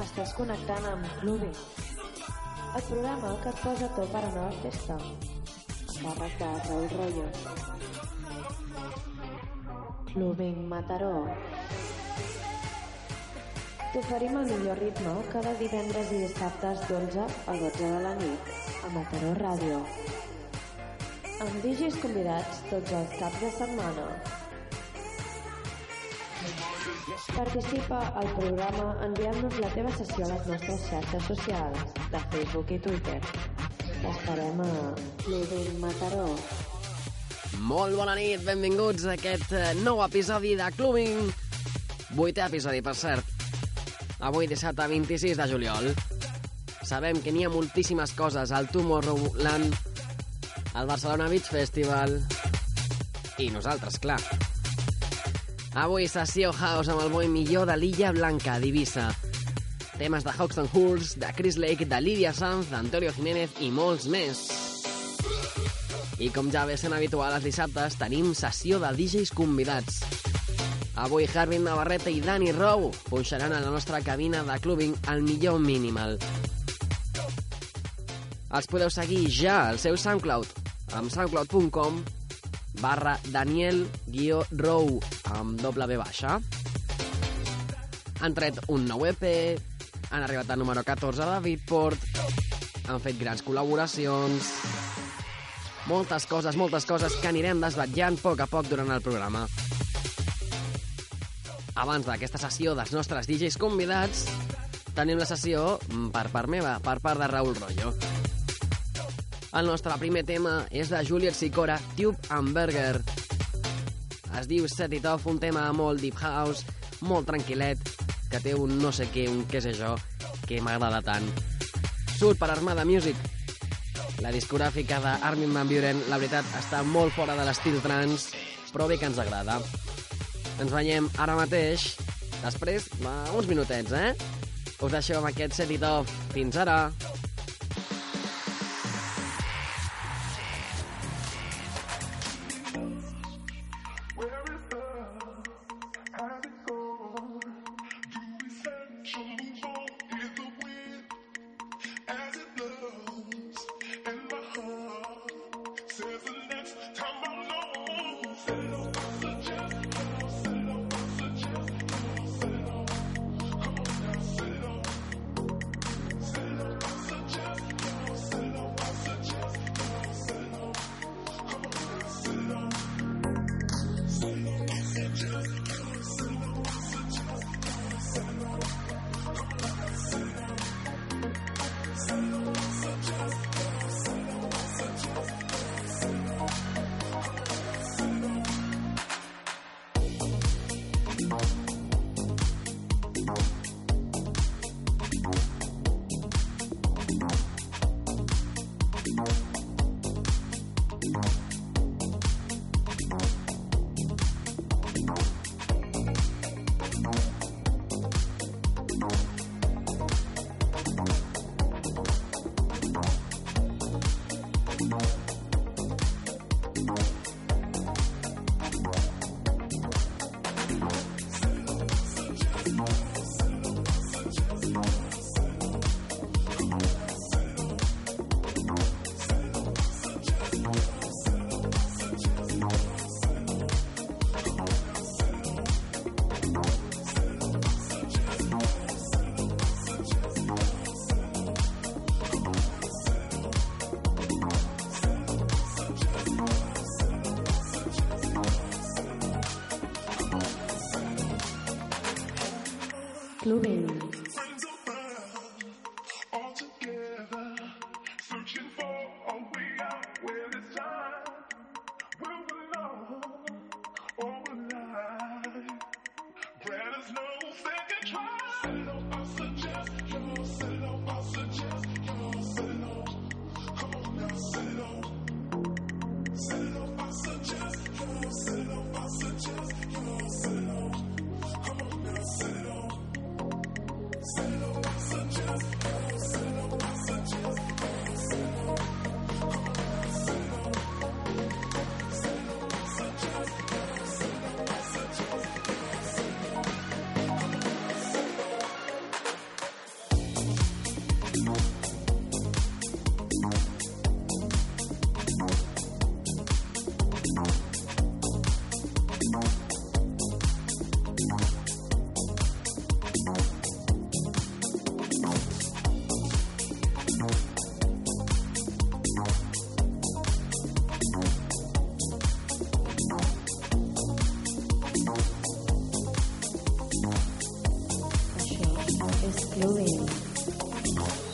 Estàs connectant amb Clubbing, el programa que et posa tot per anar a la festa. Càrrec de Raül Rollo. Clubbing Mataró. T'oferim el millor ritme cada divendres i dissabtes d'11 a 12 de la nit a Mataró Ràdio. Amb DJs convidats tots els caps de setmana. Participa al programa enviant-nos la teva sessió a les nostres xarxes socials de Facebook i Twitter. T'esperem a Clubing Mataró. Molt bona nit, benvinguts a aquest eh, nou episodi de Clubbing. Vuitè episodi, per cert. Avui dissabte 26 de juliol. Sabem que n'hi ha moltíssimes coses al Tomorrowland, al Barcelona Beach Festival i nosaltres, clar. Avui sessió house amb el boi millor de l'Illa Blanca, d'Ibissa. Temes de Hoxton Hulls, de Chris Lake, de Lídia Sanz, d'Antonio Jiménez i molts més. I com ja ve sent habitual els dissabtes, tenim sessió de DJs convidats. Avui Harvin Navarrete i Dani Rou punxaran a la nostra cabina de clubbing al millor minimal. Els podeu seguir ja al seu SoundCloud amb soundcloud.com barra Daniel-Rou amb doble B baixa. Han tret un nou EP, han arribat al número 14 de Beatport, han fet grans col·laboracions, moltes coses, moltes coses que anirem desvetllant a poc a poc durant el programa. Abans d'aquesta sessió dels nostres DJs convidats, tenim la sessió per part meva, per part de Raül Rollo. El nostre primer tema és de Juliet Sicora, Tube and Burger. Es diu Set It Off, un tema molt deep house, molt tranquil·let, que té un no sé què, un què sé jo, que m'agrada tant. Surt per Armada Music. La discogràfica d'Armin Van Buren, la veritat, està molt fora de l'estil trans, però bé que ens agrada. Ens veiem ara mateix, després, va, uns minutets, eh? Us deixo amb aquest Set It Off. Fins ara! violento.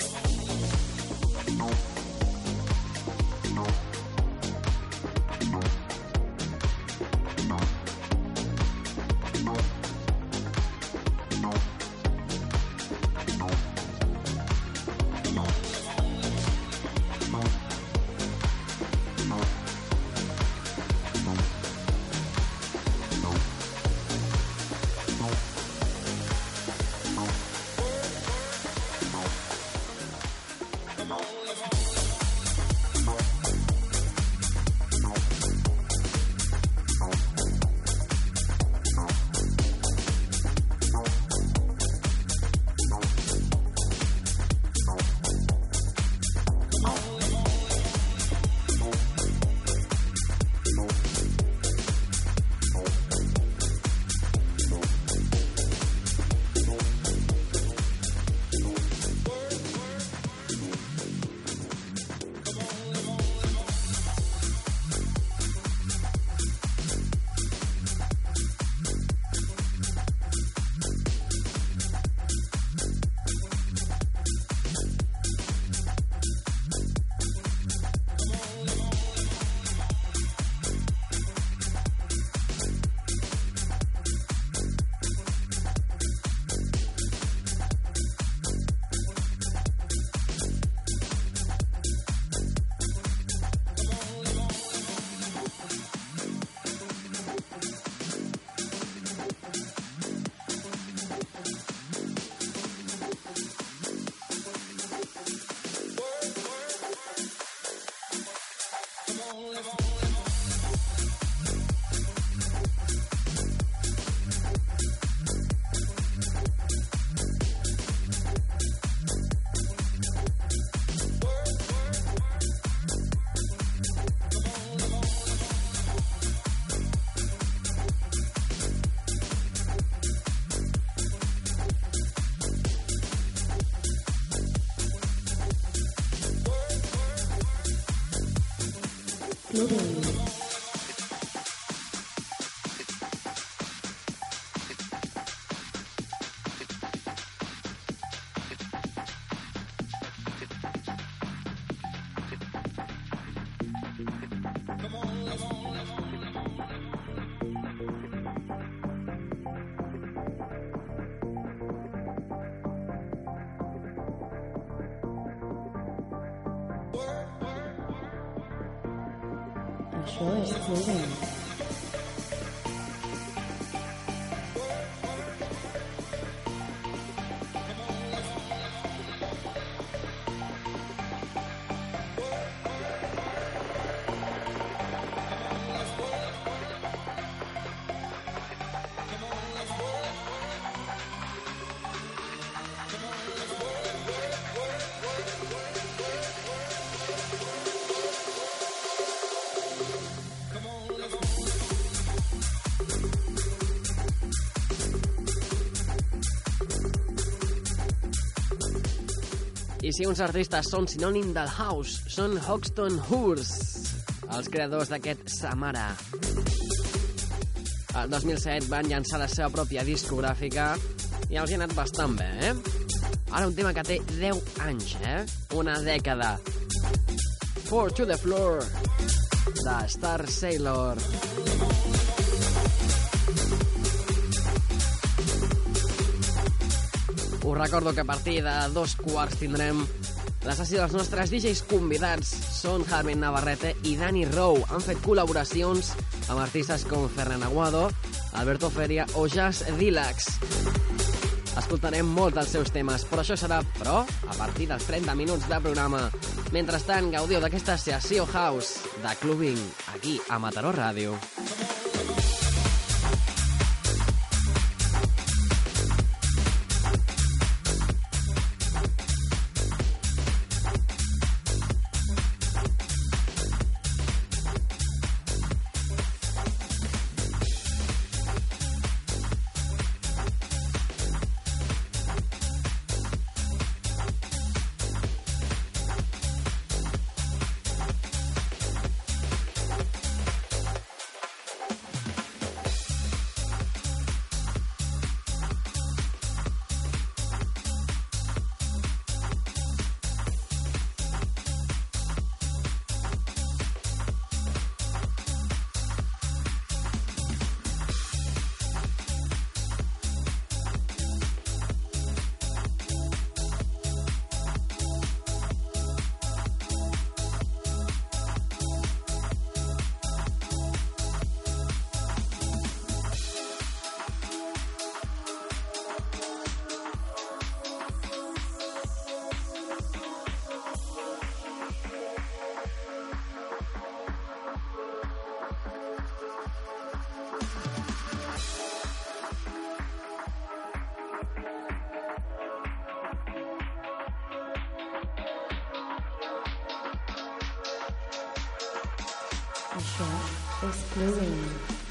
Clubbing. Clubbing. Si uns artistes són sinònim del house, són Hoxton Hours, els creadors d'aquest Samara. El 2007 van llançar la seva pròpia discogràfica i els hi ha anat bastant bé, eh? Ara un tema que té 10 anys, eh? Una dècada. Four to the Floor, de Star Sailor. Us recordo que a partir de dos quarts tindrem la sessió dels nostres DJs convidats. Són Carmen Navarrete i Dani Rou. Han fet col·laboracions amb artistes com Ferran Aguado, Alberto Feria o Jazz Dilax. Escoltarem molts dels seus temes, però això serà, però, a partir dels 30 minuts de programa. Mentrestant, gaudiu d'aquesta sessió house de Clubbing, aquí a Mataró Ràdio. Això Asha is.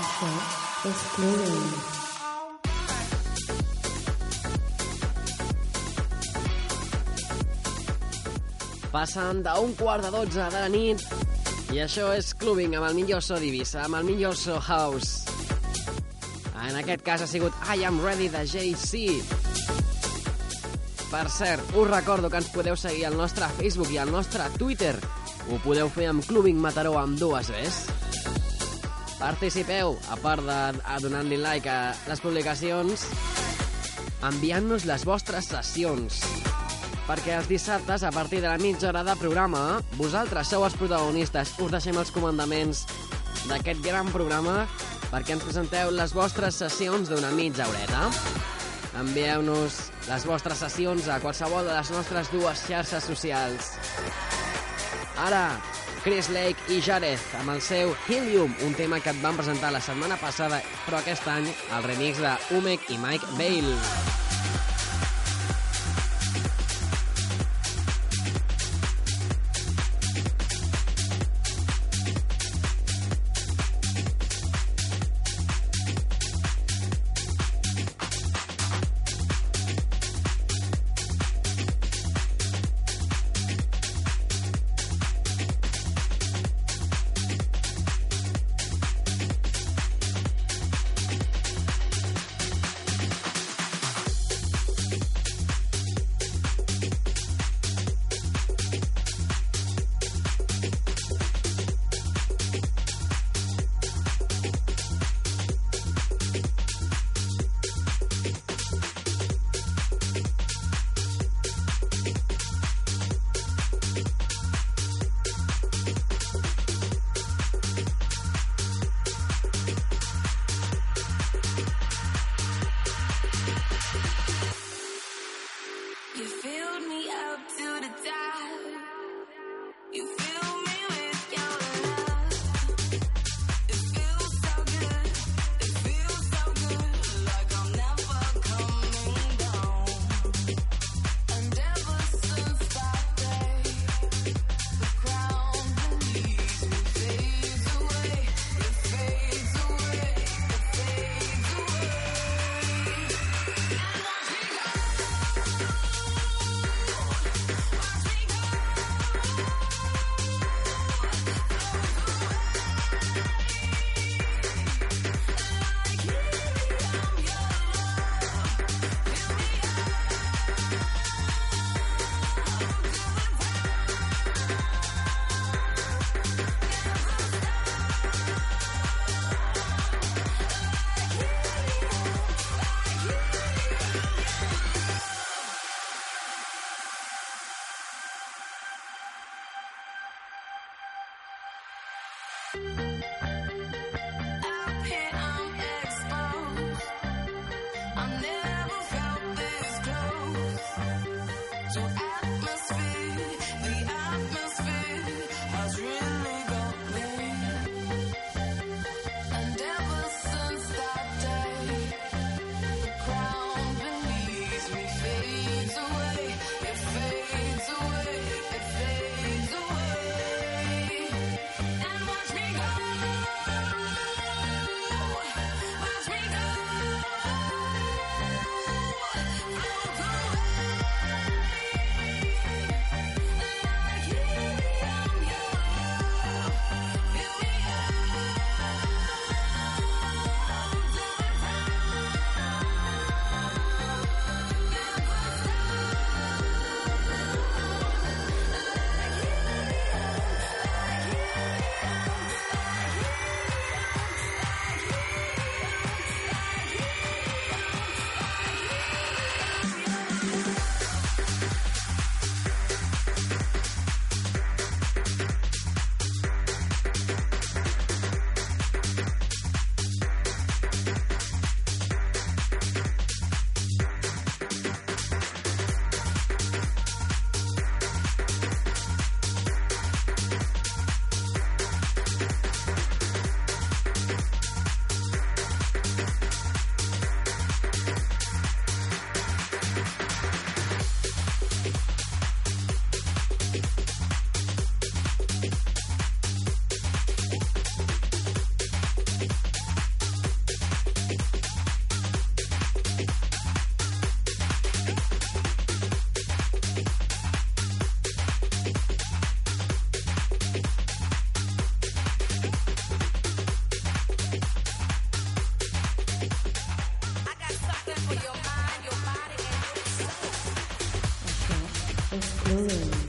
Això és Clubbing. Passen d'un quart de dotze de la nit i això és Clubbing amb el millor so d'Ibissa, amb el millor so house. En aquest cas ha sigut I Am Ready de JC. Per cert, us recordo que ens podeu seguir al nostre Facebook i al nostre Twitter. Ho podeu fer amb Clubbing Mataró amb dues Bs. Participeu, a part de donant-li like a les publicacions, enviant-nos les vostres sessions. Perquè els dissabtes, a partir de la mitja hora de programa, vosaltres sou els protagonistes. Us deixem els comandaments d'aquest gran programa perquè ens presenteu les vostres sessions d'una mitja horeta. Envieu-nos les vostres sessions a qualsevol de les nostres dues xarxes socials. Ara, Chris Lake i Jareth amb el seu Helium, un tema que et van presentar la setmana passada, però aquest any el remix de Umek i Mike Bale. Lulu.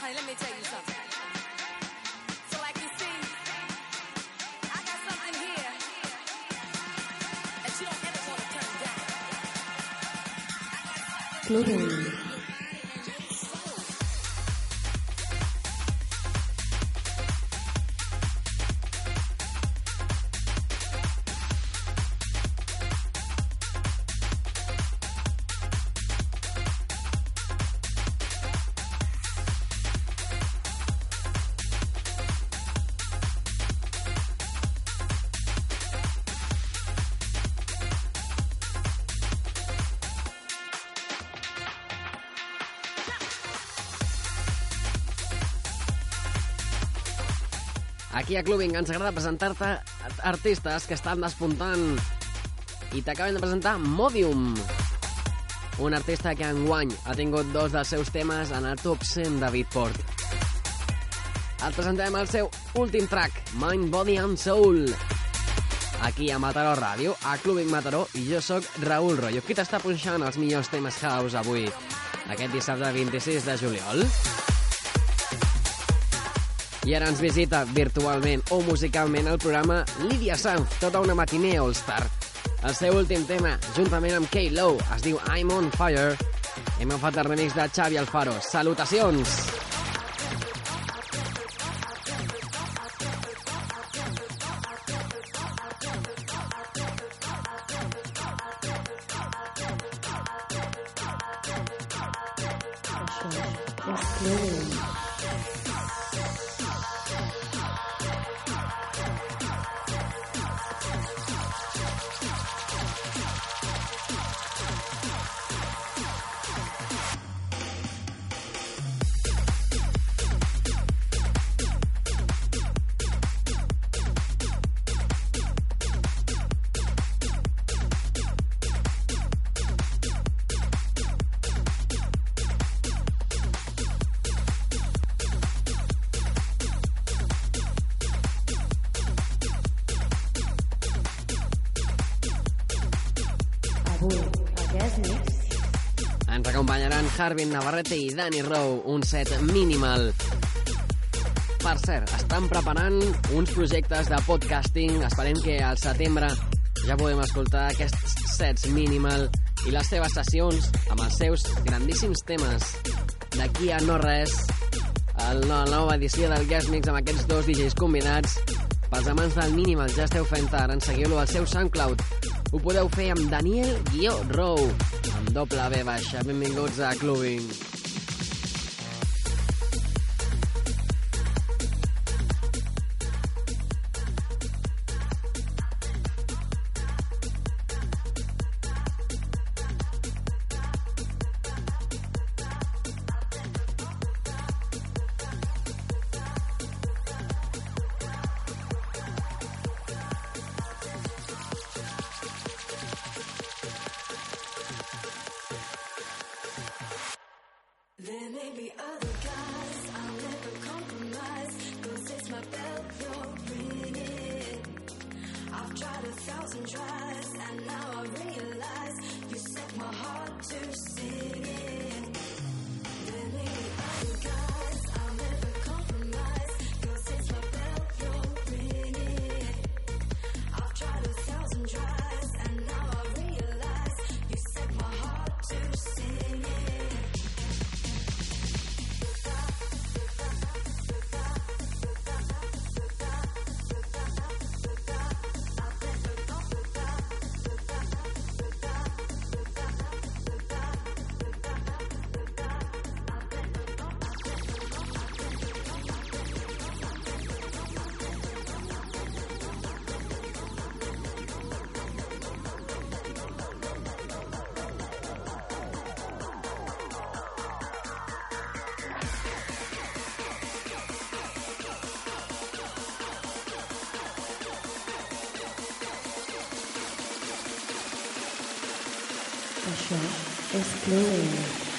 Honey, let me tell you something. So, like you see, I got something here that you don't ever want to turn down. Clubbing. Aquí a Clubbing ens agrada presentar-te artistes que estan despuntant i t'acaben de presentar Modium, un artista que enguany ha tingut dos dels seus temes en el top 100 de Beatport. Et presentem el seu últim track, Mind, Body and Soul, aquí a Mataró Ràdio, a Clubbing Mataró, i jo sóc Raül Rollo. Qui t'està punxant els millors temes house avui, aquest dissabte 26 de juliol? I ara ens visita virtualment o musicalment el programa Lídia Sanz, tota una matiner all-star. El seu últim tema, juntament amb K-Low, es diu I'm on Fire. Hem agafat el remix de Xavi Alfaro. Salutacions! Això Harbin Navarrete i Danny Rowe, un set minimal. Per cert, estan preparant uns projectes de podcasting. Esperem que al setembre ja podem escoltar aquests sets minimal i les seves sessions amb els seus grandíssims temes. D'aquí a no res, la nova edició del Guest Mix amb aquests dos DJs convidats. Pels amants del minimal ja esteu fent tard, seguiu-lo al seu SoundCloud. Ho podeu fer amb Daniel Baixa. Benvinguts a Clubbing. Això és Clubbing.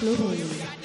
Clubbing.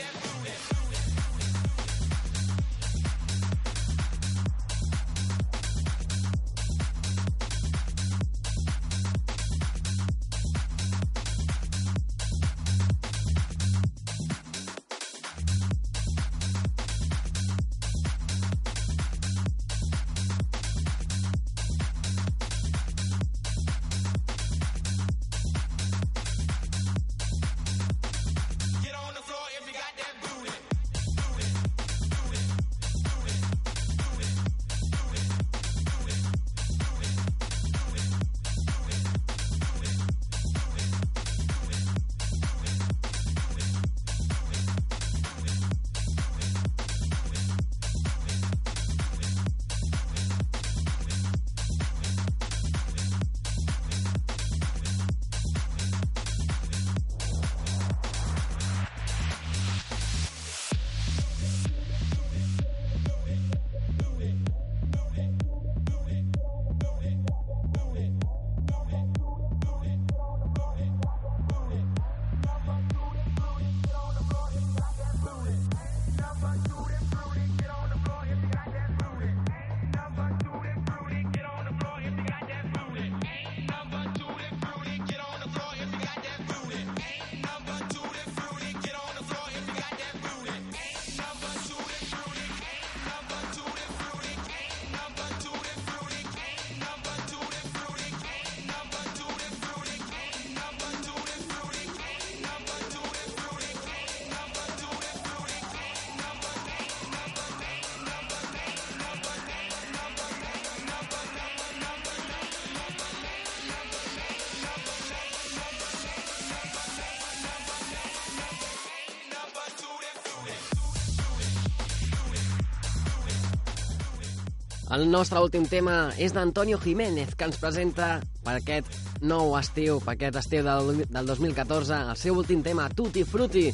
El nostre últim tema és d'Antonio Jiménez, que ens presenta per aquest nou estiu, per aquest estiu del, del 2014, el seu últim tema, Tutti Frutti.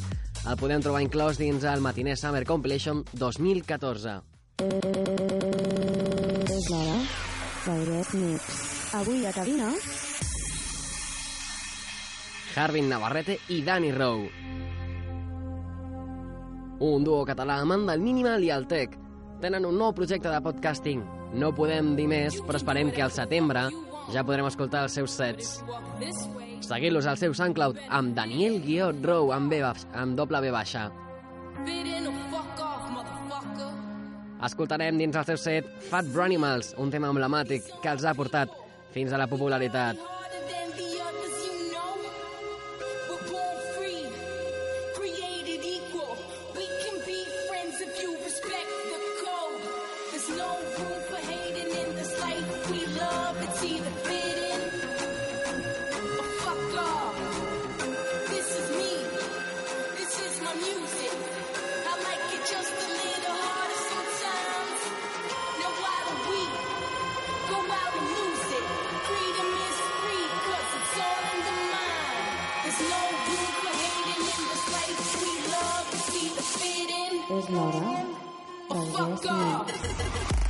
El podem trobar inclòs dins el Matiner Summer Compilation 2014. És l'hora d'Aires Mix. Avui a cabina, Harvin Navarrete i Dani Rowe. Un duo català amant del minimal i el tech. Tenen un nou projecte de podcasting. No podem dir més, però esperem que al setembre ja podrem escoltar els seus sets. Seguir-los al seu SoundCloud amb Daniel Guió Rowe amb, B, amb doble B baixa. Escoltarem dins el seu set Fat Branimals, un tema emblemàtic que els ha portat fins a la popularitat. In. és l'hora Oh,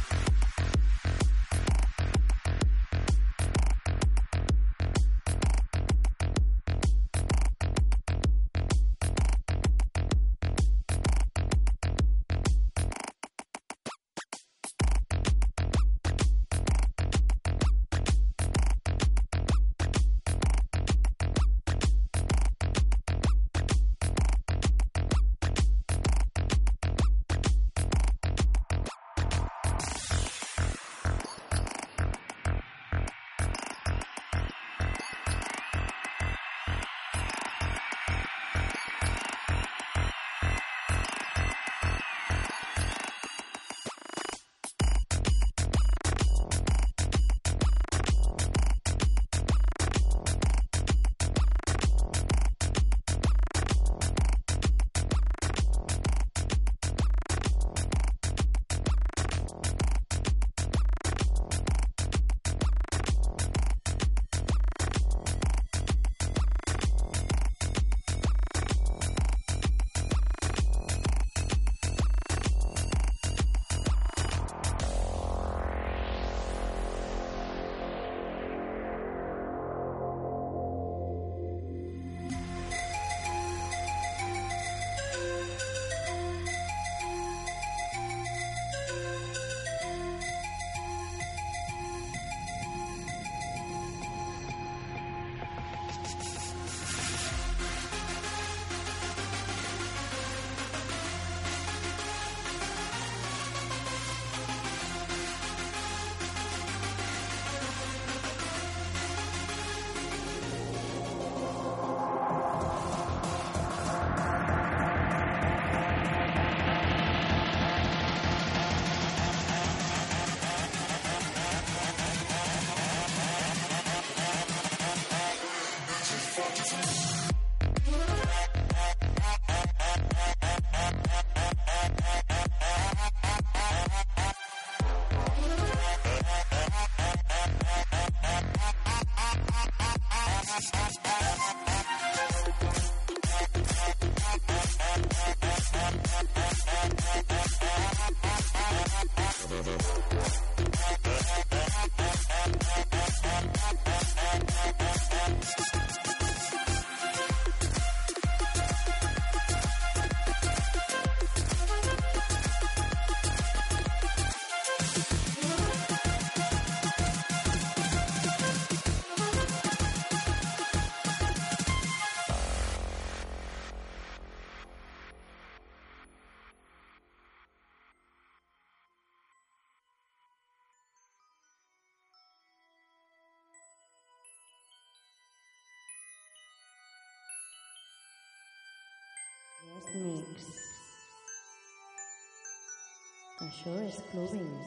sure it's closing.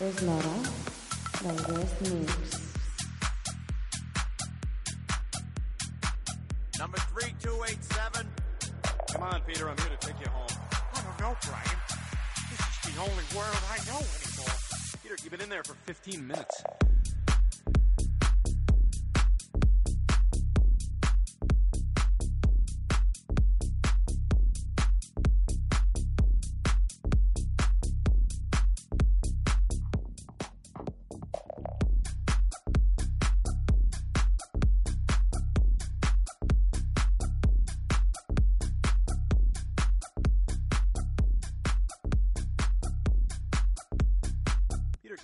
És l'hora del Guest Mix. Number 3287. Come on, Peter, I'm here to take you home. I don't know, Brian. This is the only world I know anymore. Peter, you've been in there for 15 minutes.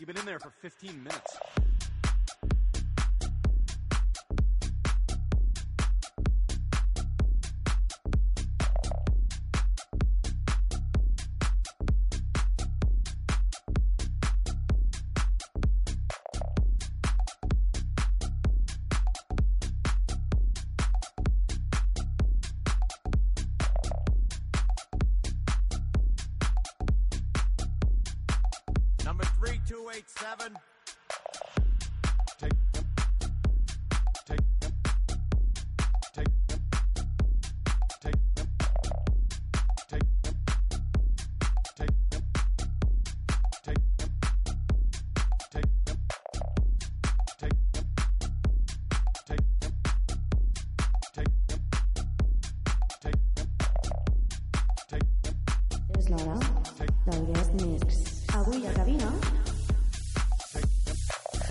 You've been in there for 15 minutes.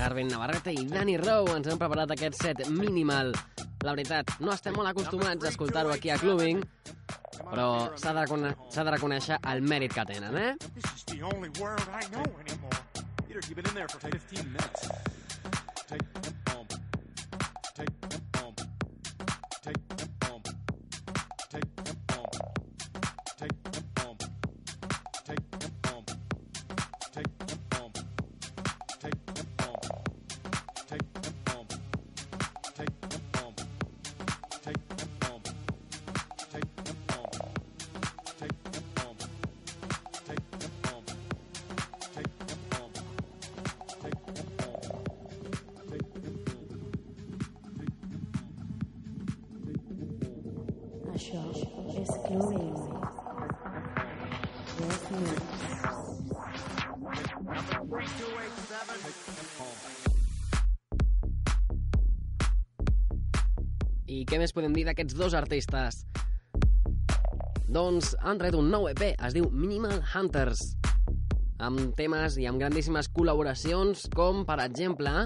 Harvin Navarrete i Dani Rowe ens han preparat aquest set minimal. La veritat, no estem molt acostumats a escoltar-ho aquí a Clubbing, però s'ha de, recone de reconèixer el mèrit que tenen, eh? This is the only I know anymore. Peter, you've been in there for 15 minutes. Què més podem dir d'aquests dos artistes? Doncs han tret un nou EP, es diu Minimal Hunters, amb temes i amb grandíssimes col·laboracions, com, per exemple,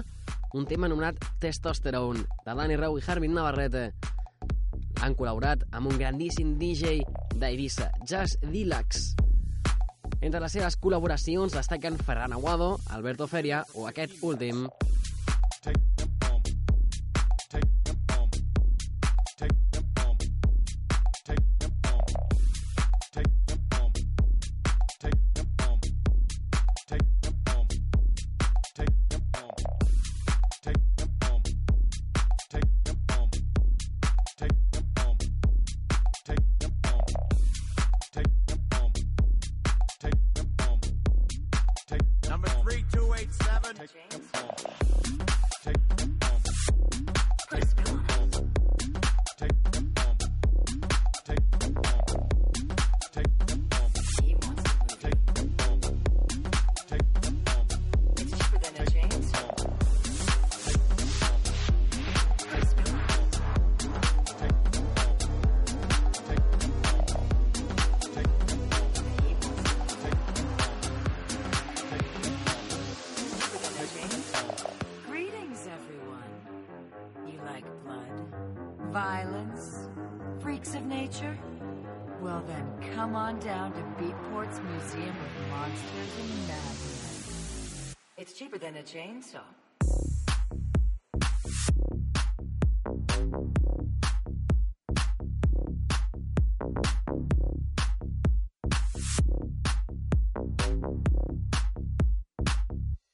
un tema anomenat Testosterone, de Dani Reu i Harvin Navarrete. Han col·laborat amb un grandíssim DJ d'Eivissa, Jazz Deluxe. Entre les seves col·laboracions destaquen Ferran Aguado, Alberto Feria o aquest últim, like blood. Violence? Freaks of nature? Well then, come on down to Beatport's Museum of Monsters and Madness. It's cheaper than a chainsaw.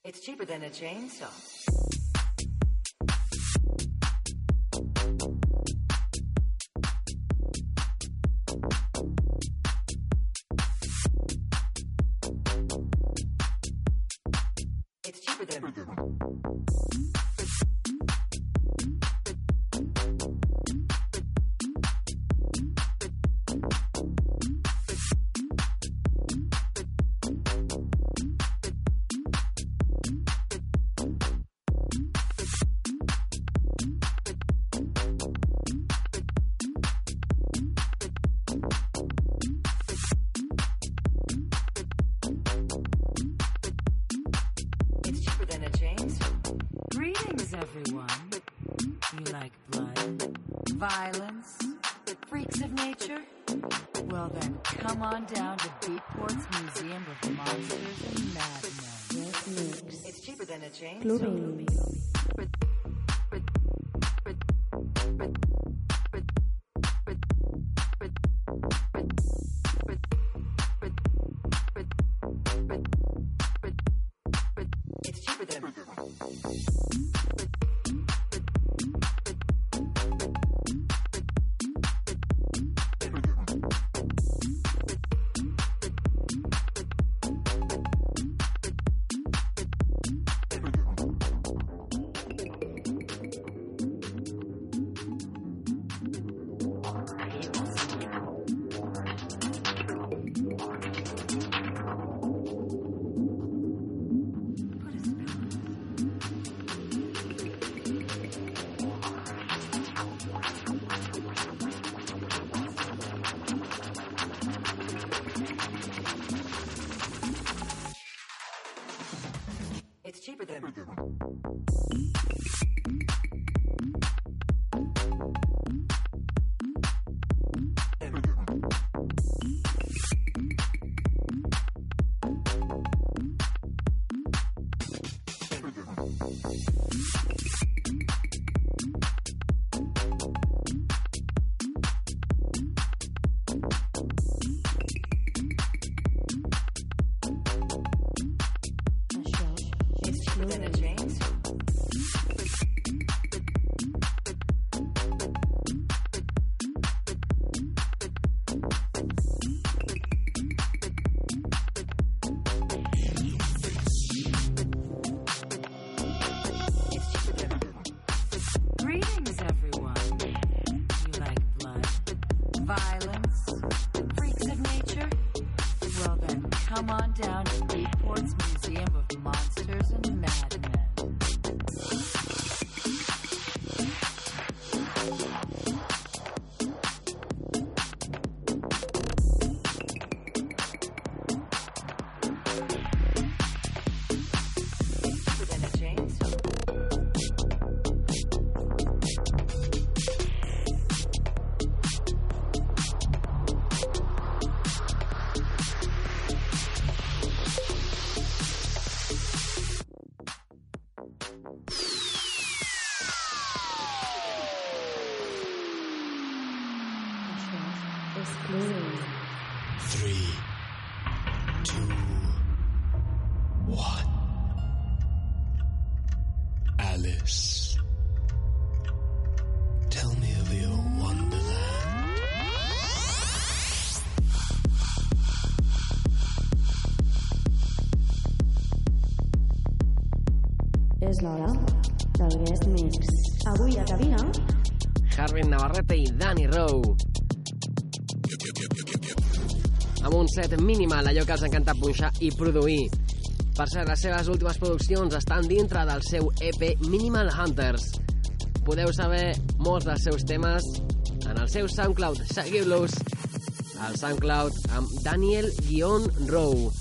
It's cheaper than a chainsaw. Set minimal, allò que els encanta punxar i produir. Per cert, les seves últimes produccions estan dintre del seu EP Minimal Hunters. Podeu saber molts dels seus temes en el seu SoundCloud. Seguiu-los al SoundCloud amb Daniel-Rowe.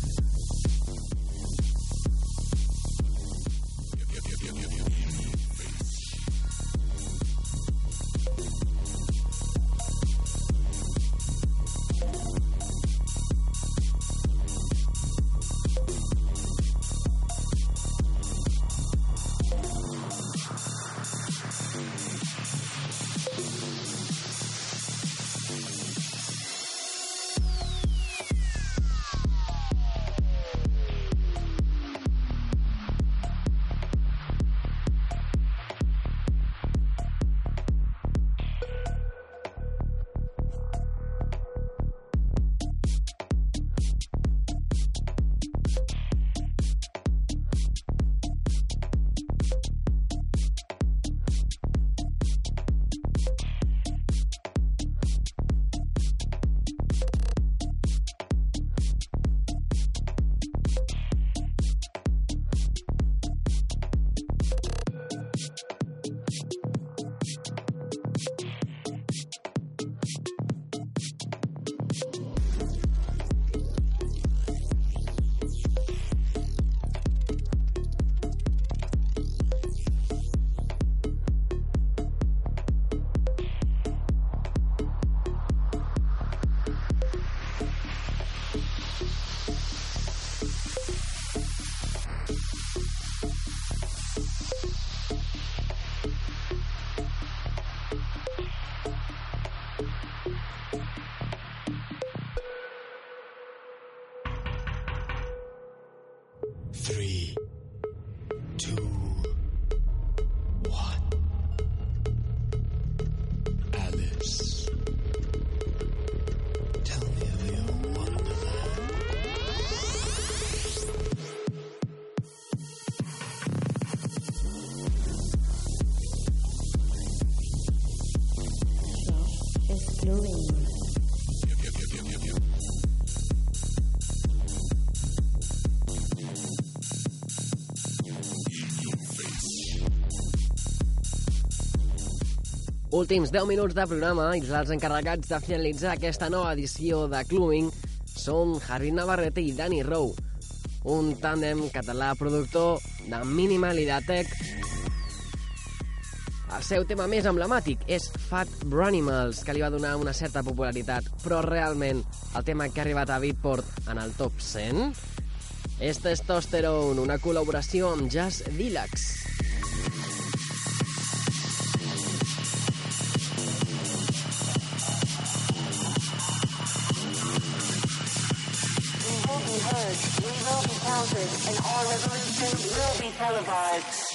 Últims 10 minuts de programa i els encarregats de finalitzar aquesta nova edició de Clubbing són Javi Navarrete i Dani Rowe, un tàndem català productor de Minimal i de Tech. El seu tema més emblemàtic és Fat Branimals, que li va donar una certa popularitat, però realment el tema que ha arribat a Beatport en el top 100 és Testosterone, una col·laboració amb Jazz Deluxe. Counted, and our revolution will be televised.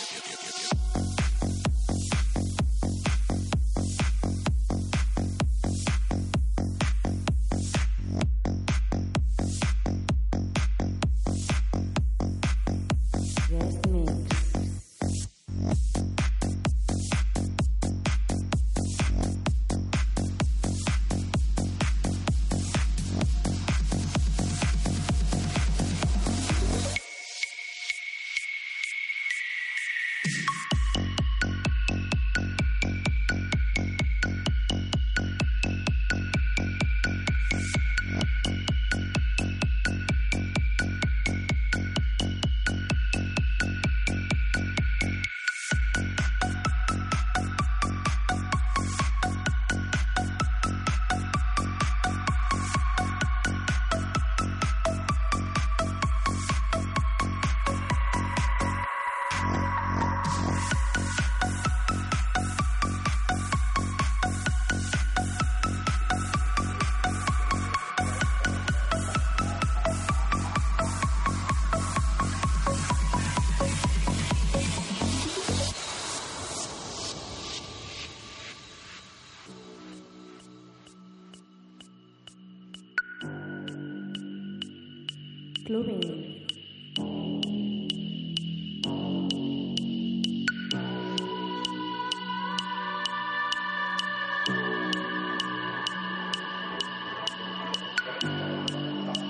Clubbing.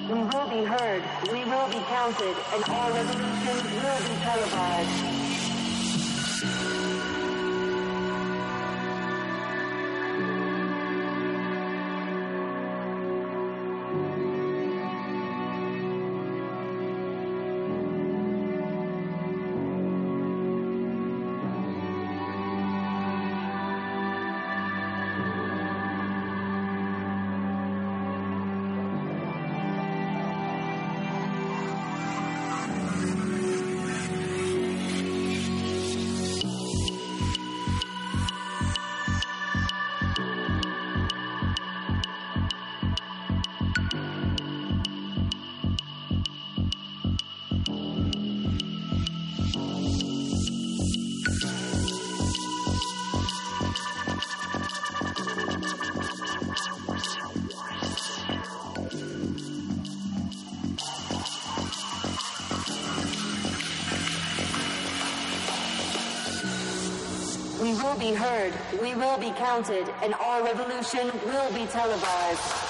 We will be heard, we will be counted, and all resolutions will be televised. Be heard, we will be counted, and our revolution will be televised.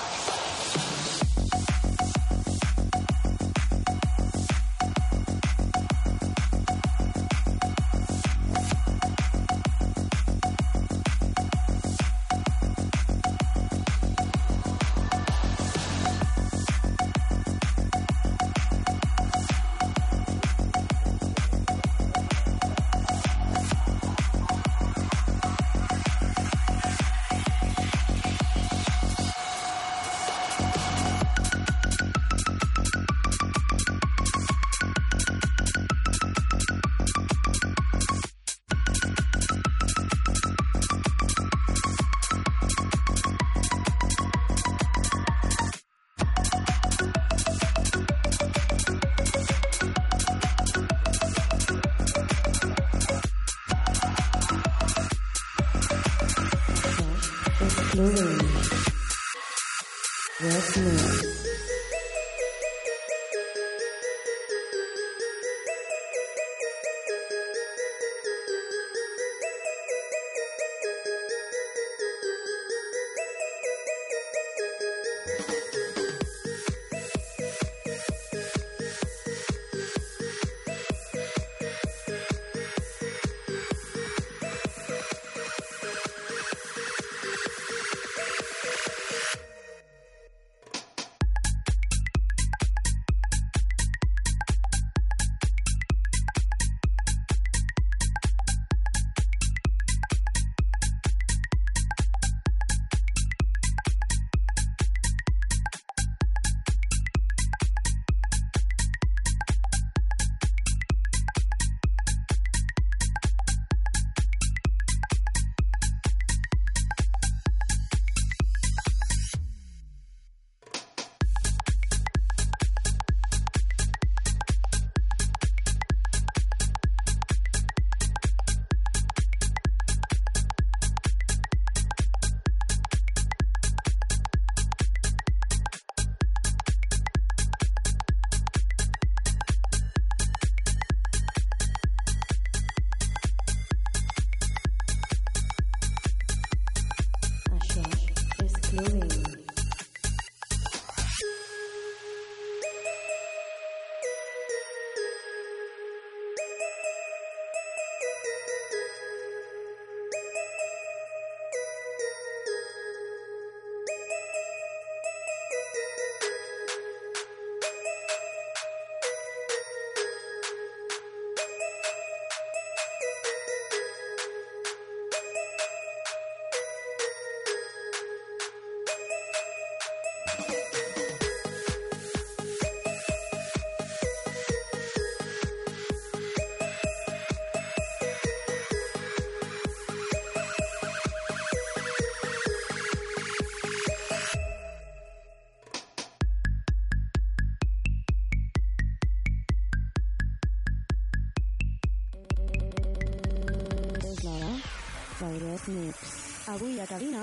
Avui a cabina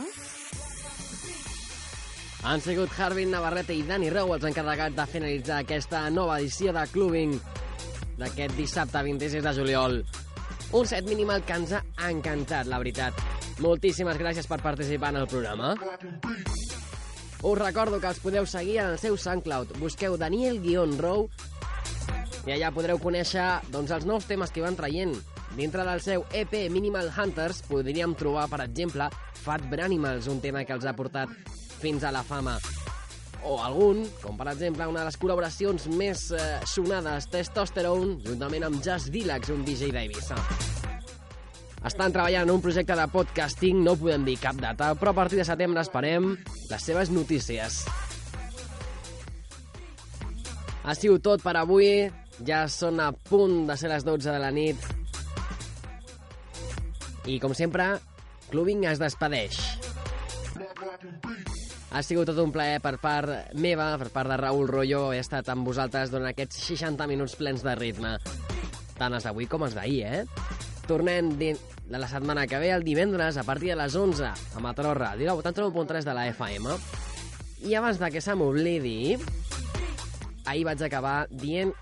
Han sigut Harvin Navarrete i Dani Reu els encarregats de finalitzar aquesta nova edició de Clubbing d'aquest dissabte 26 de juliol. Un set minimal que ens ha encantat, la veritat. Moltíssimes gràcies per participar en el programa. Us recordo que els podeu seguir en el seu SoundCloud. Busqueu Daniel-Row i allà podreu conèixer doncs, els nous temes que van traient. Dintre del seu EP Minimal Hunters podríem trobar, per exemple, Fat Branimals, un tema que els ha portat fins a la fama. O algun, com per exemple una de les col·laboracions més eh, sonades, Testosterone, juntament amb Just Dilax, un DJ d'Eivissa. Estan treballant en un projecte de podcasting, no podem dir cap data, però a partir de setembre esperem les seves notícies. Ha sigut tot per avui. Ja són a punt de ser les 12 de la nit. I, com sempre, Clubbing es despedeix. Ha sigut tot un plaer per part meva, per part de Raül Rollo, he estat amb vosaltres durant aquests 60 minuts plens de ritme. Tant els d'avui com els d'ahir, eh? Tornem de la setmana que ve, el divendres, a partir de les 11, a Mataró Ràdio, al 89.3 de la FM. I abans de que se m'oblidi, ahir vaig acabar dient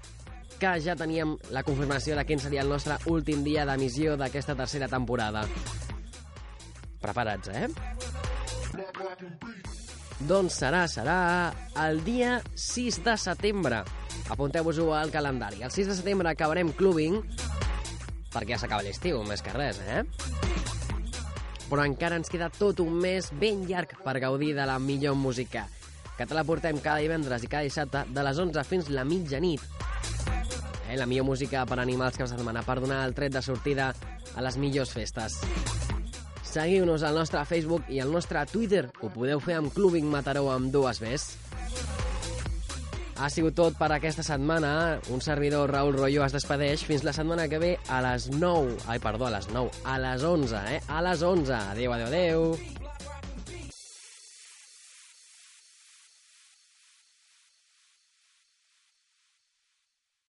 que ja teníem la confirmació de quin seria el nostre últim dia d'emissió d'aquesta tercera temporada. Preparats, eh? Doncs serà, serà el dia 6 de setembre. Apunteu-vos-ho al calendari. El 6 de setembre acabarem clubbing, perquè ja s'acaba l'estiu, més que res, eh? Però encara ens queda tot un mes ben llarg per gaudir de la millor música, que te la portem cada divendres i cada dissabte de les 11 fins la mitjanit. Eh, la millor música per animar els caps de setmana, per donar el tret de sortida a les millors festes. Seguiu-nos al nostre Facebook i al nostre Twitter. Ho podeu fer amb Clubbing Mataró amb dues Bs. Ha sigut tot per aquesta setmana. Un servidor, Raül Rollo, es despedeix fins la setmana que ve a les 9. Ai, perdó, a les 9. A les 11, eh? A les 11. Adéu, adéu, adéu.